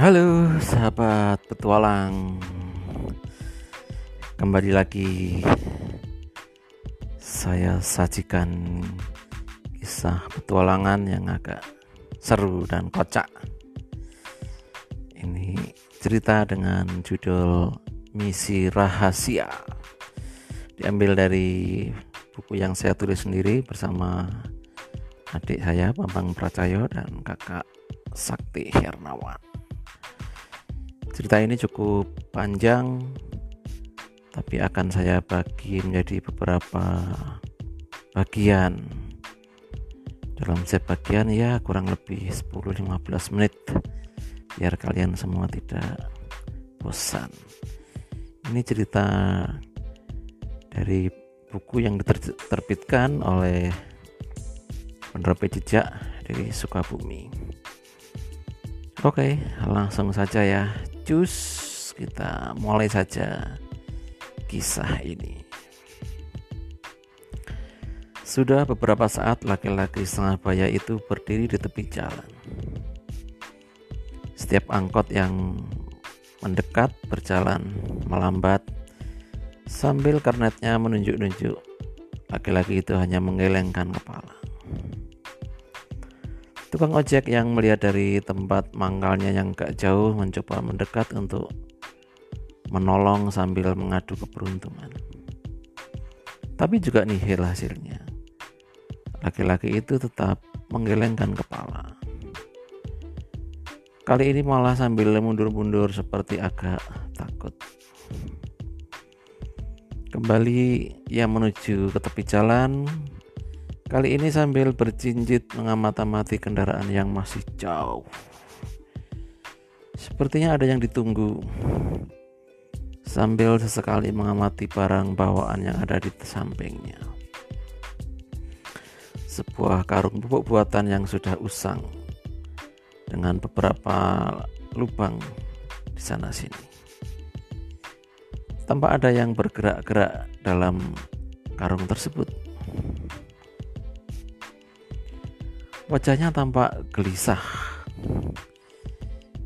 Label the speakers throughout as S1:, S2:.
S1: Halo sahabat petualang. Kembali lagi Saya sajikan Kisah petualangan yang agak seru dan kocak. Ini cerita dengan judul Misi Rahasia. Diambil dari buku yang saya tulis sendiri bersama adik saya Bambang Pracayo dan kakak Sakti Hernawan cerita ini cukup panjang tapi akan saya bagi menjadi beberapa bagian. Dalam setiap bagian ya kurang lebih 10-15 menit biar kalian semua tidak bosan. Ini cerita dari buku yang diterbitkan oleh penerbit jejak dari Sukabumi. Oke langsung saja ya cus kita mulai saja kisah ini. Sudah beberapa saat laki-laki setengah baya itu berdiri di tepi jalan. Setiap angkot yang mendekat berjalan melambat sambil kernetnya menunjuk-nunjuk. Laki-laki itu hanya menggelengkan kepala Tukang ojek yang melihat dari tempat mangkalnya yang gak jauh mencoba mendekat untuk menolong sambil mengadu keberuntungan. Tapi juga nihil hasilnya. Laki-laki itu tetap menggelengkan kepala. Kali ini malah sambil mundur-mundur seperti agak takut. Kembali ia menuju ke tepi jalan Kali ini sambil berjinjit mengamati kendaraan yang masih jauh. Sepertinya ada yang ditunggu. Sambil sesekali mengamati barang bawaan yang ada di sampingnya. Sebuah karung pupuk buatan yang sudah usang dengan beberapa lubang di sana sini. Tanpa ada yang bergerak-gerak dalam karung tersebut. Wajahnya tampak gelisah.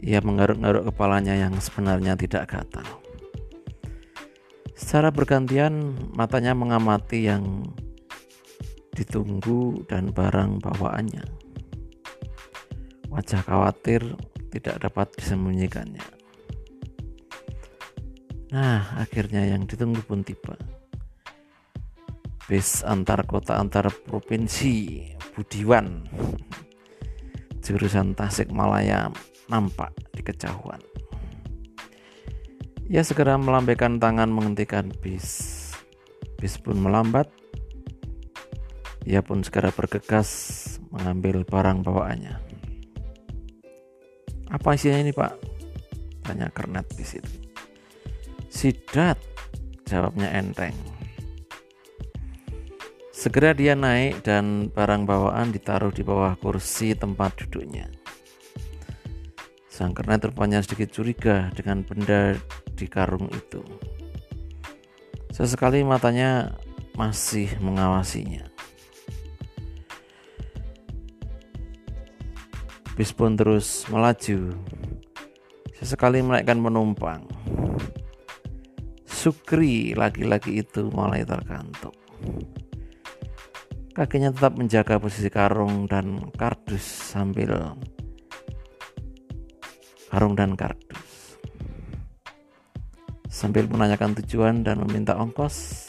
S1: Ia menggaruk-garuk kepalanya yang sebenarnya tidak gatal. Secara bergantian matanya mengamati yang ditunggu dan barang bawaannya. Wajah khawatir tidak dapat disembunyikannya. Nah, akhirnya yang ditunggu pun tiba. Bis antar kota antar provinsi Budiwan jurusan Tasik Malaya nampak di kejauhan. Ia segera melambaikan tangan menghentikan bis. Bis pun melambat. Ia pun segera bergegas mengambil barang bawaannya. Apa isinya ini pak? Tanya kernet bis itu. Sidat, jawabnya enteng. Segera dia naik dan barang bawaan ditaruh di bawah kursi tempat duduknya. Sang kernet rupanya sedikit curiga dengan benda di karung itu. Sesekali matanya masih mengawasinya. Bis pun terus melaju. Sesekali menaikkan penumpang. Sukri laki-laki itu mulai terkantuk. Kakinya tetap menjaga posisi karung dan kardus sambil karung dan kardus. Sambil menanyakan tujuan dan meminta ongkos,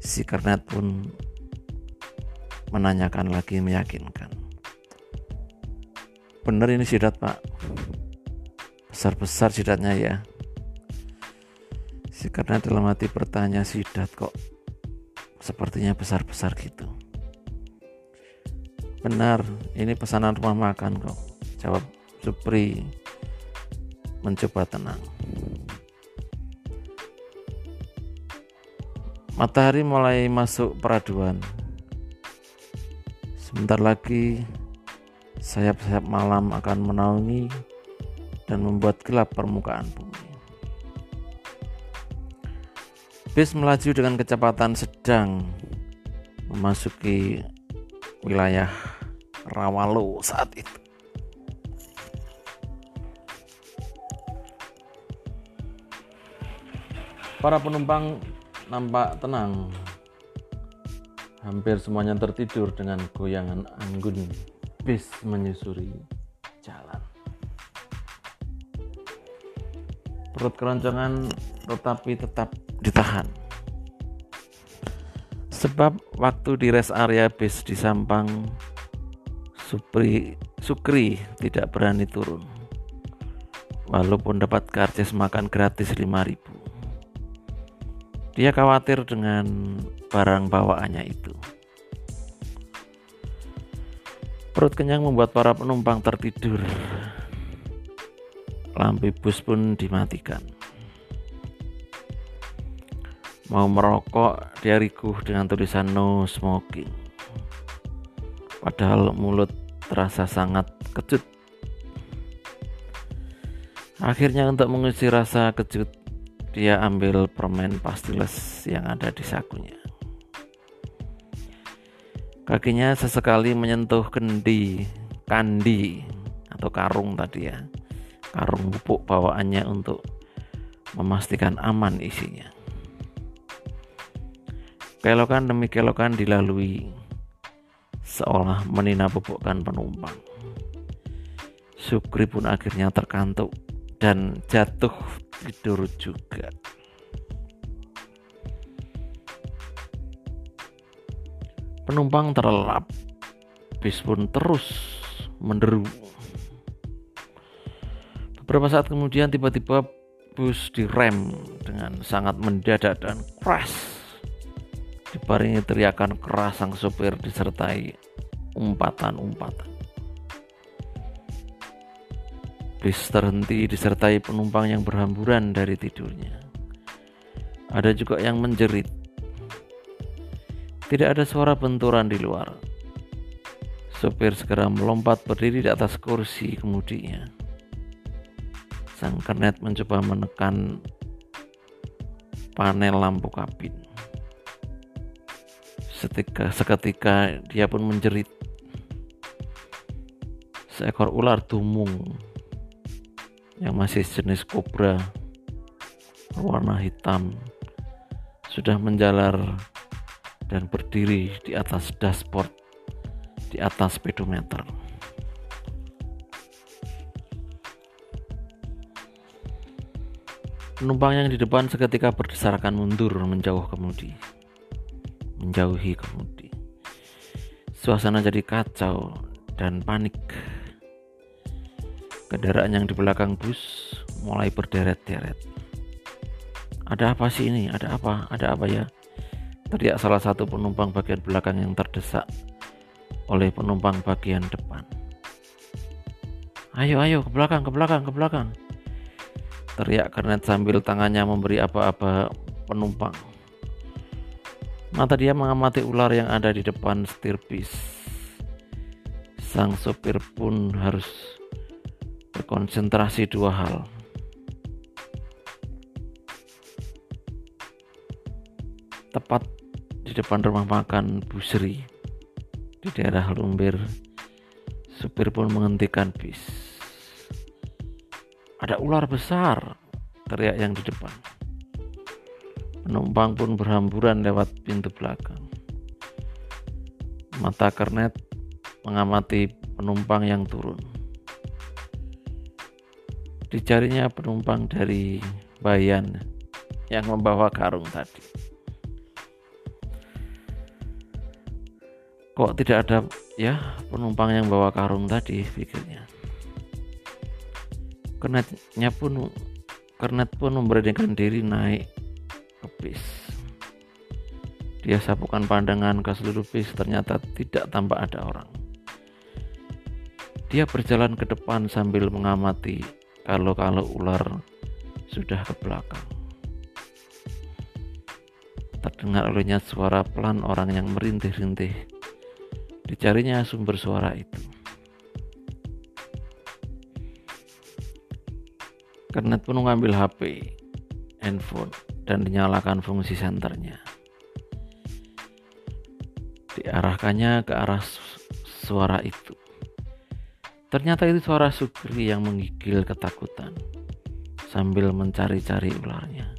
S1: si kernet pun menanyakan lagi meyakinkan. Bener ini sidat pak, besar-besar sidatnya ya. Si kernet dalam hati bertanya sidat kok sepertinya besar-besar gitu. Benar, ini pesanan rumah makan kok. Jawab Supri mencoba tenang. Matahari mulai masuk peraduan. Sebentar lagi sayap-sayap malam akan menaungi dan membuat gelap permukaan bumi. Bis melaju dengan kecepatan sedang memasuki wilayah Rawalo saat itu. Para penumpang nampak tenang. Hampir semuanya tertidur dengan goyangan anggun bis menyusuri jalan. Perut keroncongan tetapi tetap ditahan. Sebab waktu di rest area bis di Sampang, Supri, Sukri tidak berani turun. Walaupun dapat karcis makan gratis 5000 Dia khawatir dengan barang bawaannya itu. Perut kenyang membuat para penumpang tertidur. Lampu bus pun dimatikan. Mau merokok, dia rikuh dengan tulisan no smoking. Padahal mulut terasa sangat kecut. Akhirnya untuk mengisi rasa kejut, dia ambil permen pastiles yang ada di sakunya. Kakinya sesekali menyentuh kendi, kandi atau karung tadi ya. Karung pupuk bawaannya untuk memastikan aman isinya. Kelokan demi kelokan dilalui, seolah menina bubukkan penumpang. Sukri pun akhirnya terkantuk dan jatuh tidur juga. Penumpang terlelap, bis pun terus menderu. Beberapa saat kemudian tiba-tiba bus direm dengan sangat mendadak dan crash dibarengi teriakan keras sang sopir disertai umpatan-umpatan. Bis terhenti disertai penumpang yang berhamburan dari tidurnya. Ada juga yang menjerit. Tidak ada suara benturan di luar. Sopir segera melompat berdiri di atas kursi kemudinya. Sang kernet mencoba menekan panel lampu kabin. Setika, seketika dia pun menjerit. Seekor ular tumung yang masih jenis kobra berwarna hitam sudah menjalar dan berdiri di atas dashboard di atas speedometer. Penumpang yang di depan seketika berdesarkan mundur menjauh kemudi menjauhi kemudi. Suasana jadi kacau dan panik. Kendaraan yang di belakang bus mulai berderet-deret. Ada apa sih ini? Ada apa? Ada apa ya? Teriak salah satu penumpang bagian belakang yang terdesak oleh penumpang bagian depan. Ayo, ayo, ke belakang, ke belakang, ke belakang. Teriak kernet sambil tangannya memberi apa-apa penumpang. Mata dia mengamati ular yang ada di depan setir bis. Sang sopir pun harus berkonsentrasi dua hal. Tepat di depan rumah makan Busri di daerah Lumbir, supir pun menghentikan bis. Ada ular besar, teriak yang di depan. Penumpang pun berhamburan lewat pintu belakang. Mata kernet mengamati penumpang yang turun. Dicarinya penumpang dari Bayan yang membawa karung tadi. Kok tidak ada ya penumpang yang bawa karung tadi pikirnya. Kernetnya pun kernet pun memberanikan diri naik ke bis. Dia sapukan pandangan ke seluruh bis, ternyata tidak tampak ada orang. Dia berjalan ke depan sambil mengamati kalau-kalau ular sudah ke belakang. Terdengar olehnya suara pelan orang yang merintih-rintih. Dicarinya sumber suara itu. Kernet pun mengambil HP, handphone, dan dinyalakan fungsi senternya. Diarahkannya ke arah suara itu. Ternyata itu suara Sukri yang menggigil ketakutan sambil mencari-cari ularnya.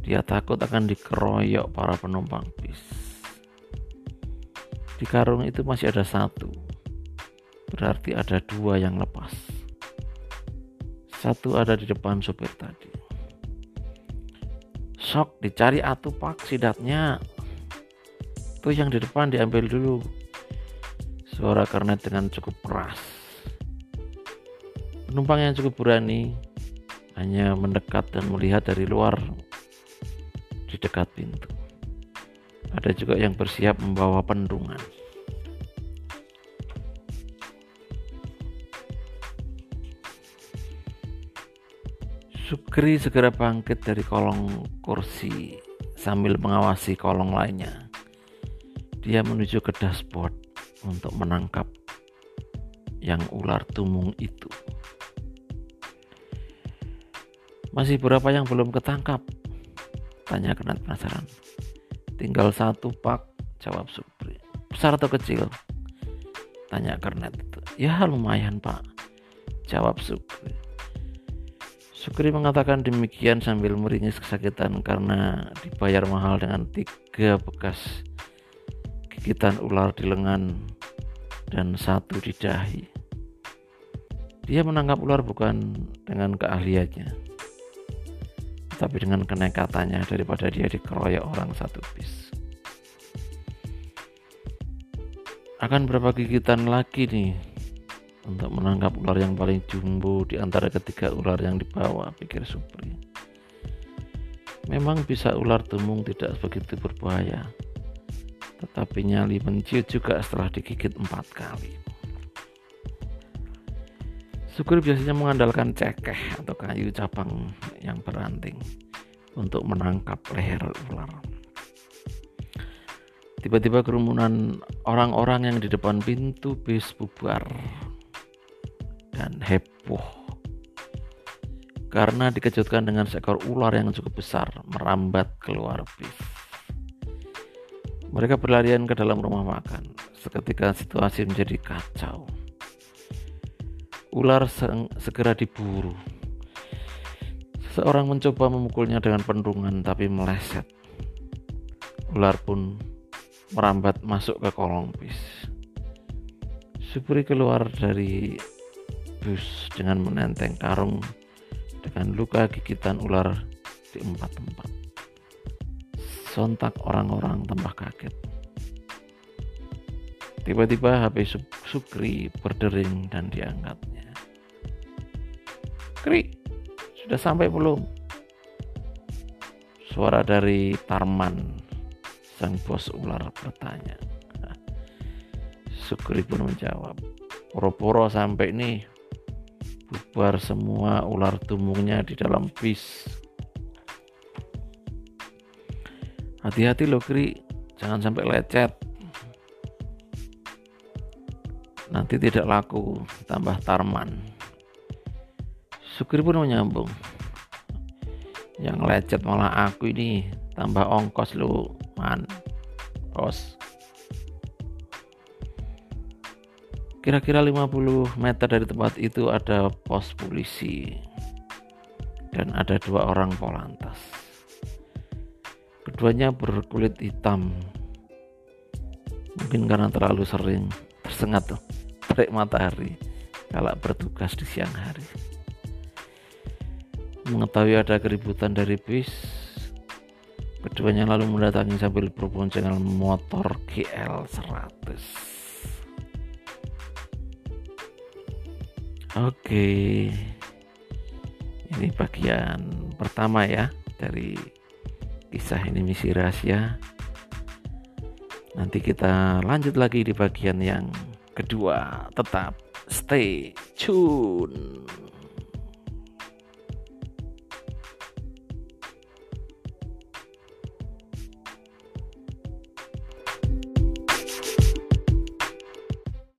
S1: Dia takut akan dikeroyok para penumpang bis. Di karung itu masih ada satu, berarti ada dua yang lepas. Satu ada di depan sopir tadi. Sok dicari atupak sidatnya. Tuh yang di depan diambil dulu. Suara kernet dengan cukup keras. Penumpang yang cukup berani hanya mendekat dan melihat dari luar di dekat pintu. Ada juga yang bersiap membawa pendungan. Sukri segera bangkit dari kolong kursi sambil mengawasi kolong lainnya. Dia menuju ke dashboard untuk menangkap yang ular tumung itu. Masih berapa yang belum ketangkap? Tanya Kenat penasaran. Tinggal satu pak, jawab Supri. Besar atau kecil? Tanya Kernet. Ya lumayan pak, jawab Supri. Sukri mengatakan demikian sambil meringis kesakitan karena dibayar mahal dengan tiga bekas gigitan ular di lengan dan satu di dahi. Dia menangkap ular bukan dengan keahliannya, tapi dengan kenekatannya daripada dia dikeroyok orang satu bis. Akan berapa gigitan lagi nih untuk menangkap ular yang paling jumbo di antara ketiga ular yang dibawa, pikir Supri. Memang bisa ular tumung tidak begitu berbahaya, tetapi nyali menciut juga setelah digigit empat kali. Supri biasanya mengandalkan cekeh atau kayu cabang yang beranting untuk menangkap leher ular. Tiba-tiba kerumunan orang-orang yang di depan pintu bis bubar dan heboh karena dikejutkan dengan seekor ular yang cukup besar merambat keluar bis. Mereka berlarian ke dalam rumah makan. Seketika situasi menjadi kacau. Ular segera diburu. Seorang mencoba memukulnya dengan pendungan tapi meleset. Ular pun merambat masuk ke kolong bis. Supri keluar dari bus dengan menenteng karung dengan luka gigitan ular di empat tempat. Sontak orang-orang tambah kaget. Tiba-tiba HP Sukri berdering dan diangkatnya. Kri, sudah sampai belum? Suara dari Tarman, sang bos ular bertanya. Sukri pun menjawab, poro-poro sampai nih, bubar semua ular tumungnya di dalam bis. Hati-hati loh Kri, jangan sampai lecet. Nanti tidak laku, tambah tarman. Sukri pun menyambung. Yang lecet malah aku ini, tambah ongkos lu, man. Bos. Kira-kira 50 meter dari tempat itu ada pos polisi dan ada dua orang polantas. Keduanya berkulit hitam. Mungkin karena terlalu sering tersengat tuh terik matahari kalau bertugas di siang hari. Mengetahui ada keributan dari bis, keduanya lalu mendatangi sambil berboncengan motor GL 100. Oke, ini bagian pertama ya dari kisah ini misi rahasia. Nanti kita lanjut lagi di bagian yang kedua. Tetap stay tune.